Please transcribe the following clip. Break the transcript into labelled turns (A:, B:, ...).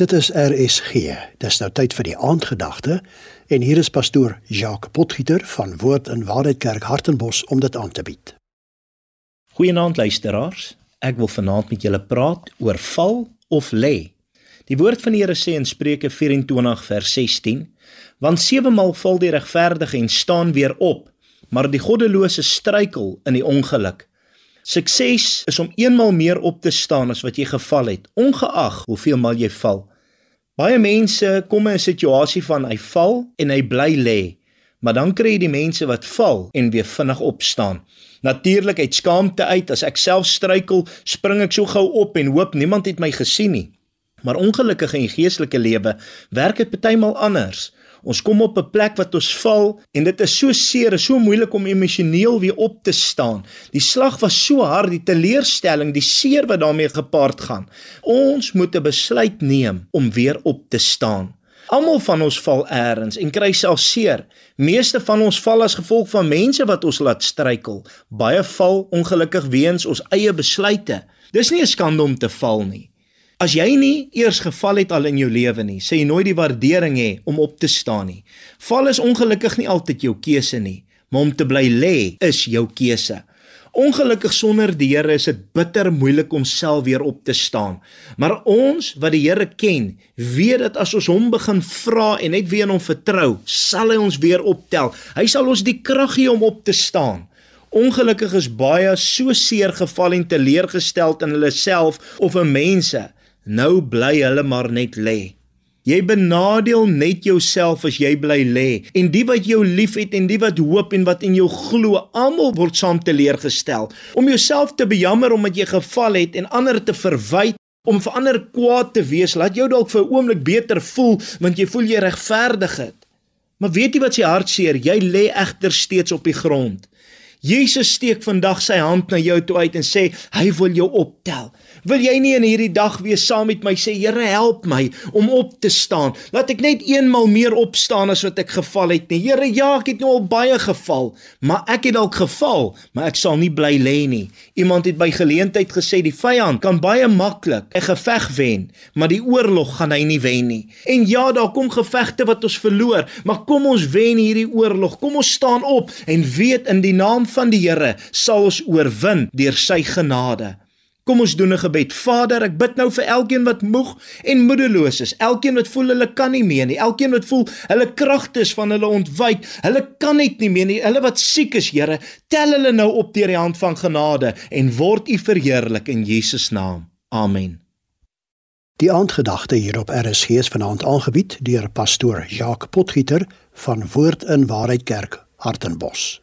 A: Dit is RSG. Dis nou tyd vir die aandgedagte en hier is pastoor Jacques Potgieter van Woord en Waarheid Kerk Hartenbos om dit aan te bied.
B: Goeienaand luisteraars. Ek wil vanaand met julle praat oor val of lê. Die woord van die Here sê in Spreuke 24 vers 16: Want sewe maal val die regverdige en staan weer op, maar die goddelose struikel in die ongeluk. Sukses is om eenmal meer op te staan as wat jy geval het, ongeag hoeveel maal jy val. Baie mense kom in 'n situasie van hy val en hy bly lê, maar dan kry jy die mense wat val en weer vinnig opstaan. Natuurlik uit skaamte uit, as ek self struikel, spring ek so gou op en hoop niemand het my gesien nie. Maar ongelukkig in die geestelike lewe werk dit partymal anders. Ons kom op 'n plek wat ons val en dit is so seer, is so moeilik om emosioneel weer op te staan. Die slag was so hard, die teleurstelling, die seer wat daarmee gepaard gaan. Ons moet 'n besluit neem om weer op te staan. Almal van ons val eers en kry self seer. Meeste van ons val as gevolg van mense wat ons laat struikel. Baie val ongelukkig weens ons eie besluite. Dis nie 'n skande om te val nie. As jy nie eers geval het al in jou lewe nie, sê jy nooit die waardering hê om op te staan nie. Val is ongelukkig nie altyd jou keuse nie, maar om te bly lê is jou keuse. Ongelukkig sonder die Here is dit bitter moeilik om self weer op te staan. Maar ons wat die Here ken, weet dat as ons hom begin vra en net weer in hom vertrou, sal hy ons weer optel. Hy sal ons die krag gee om op te staan. Ongelukkig is baie so seer geval en teleurgestel in hulle self of in mense Nou bly hulle maar net lê. Jy benadeel net jouself as jy bly lê en die wat jou liefhet en die wat hoop en wat in jou glo, almal word saam teleurgestel. Om jouself te bejammer omdat jy geval het en ander te verwyd om vir ander kwaad te wees, laat jou dalk vir 'n oomblik beter voel want jy voel jy regverdig het. Maar weet jy wat sy hartseer? Jy lê egter steeds op die grond. Jesus steek vandag sy hand na jou toe uit en sê hy wil jou optel. Wil jy nie in hierdie dag weer saam met my sê Here help my om op te staan. Laat ek net eenmal meer opstaan as wat ek geval het nie. Here ja, ek het nou al baie geval, maar ek het dalk geval, maar ek sal nie bly lê nie. Iemand het by geleentheid gesê die vyand kan baie maklik 'n geveg wen, maar die oorlog gaan hy nie wen nie. En ja, daar kom gevegte wat ons verloor, maar kom ons wen hierdie oorlog. Kom ons staan op en weet in die naam van die Here sal ons oorwin deur sy genade. Kom ons doen 'n gebed. Vader, ek bid nou vir elkeen wat moeg en moedeloos is. Elkeen wat voel hulle kan nie meer nie. Elkeen wat voel hulle kragtes van hulle ontwyk. Hulle kan net nie meer nie. Hulle wat siek is, Here, tel hulle nou op deur die hand van genade en word U verheerlik in Jesus naam. Amen.
A: Die aandgedagte hier op RSG is vanaand aangebied deur pastoor Jacques Potgieter van Woord in Waarheid Kerk, Hartenbos.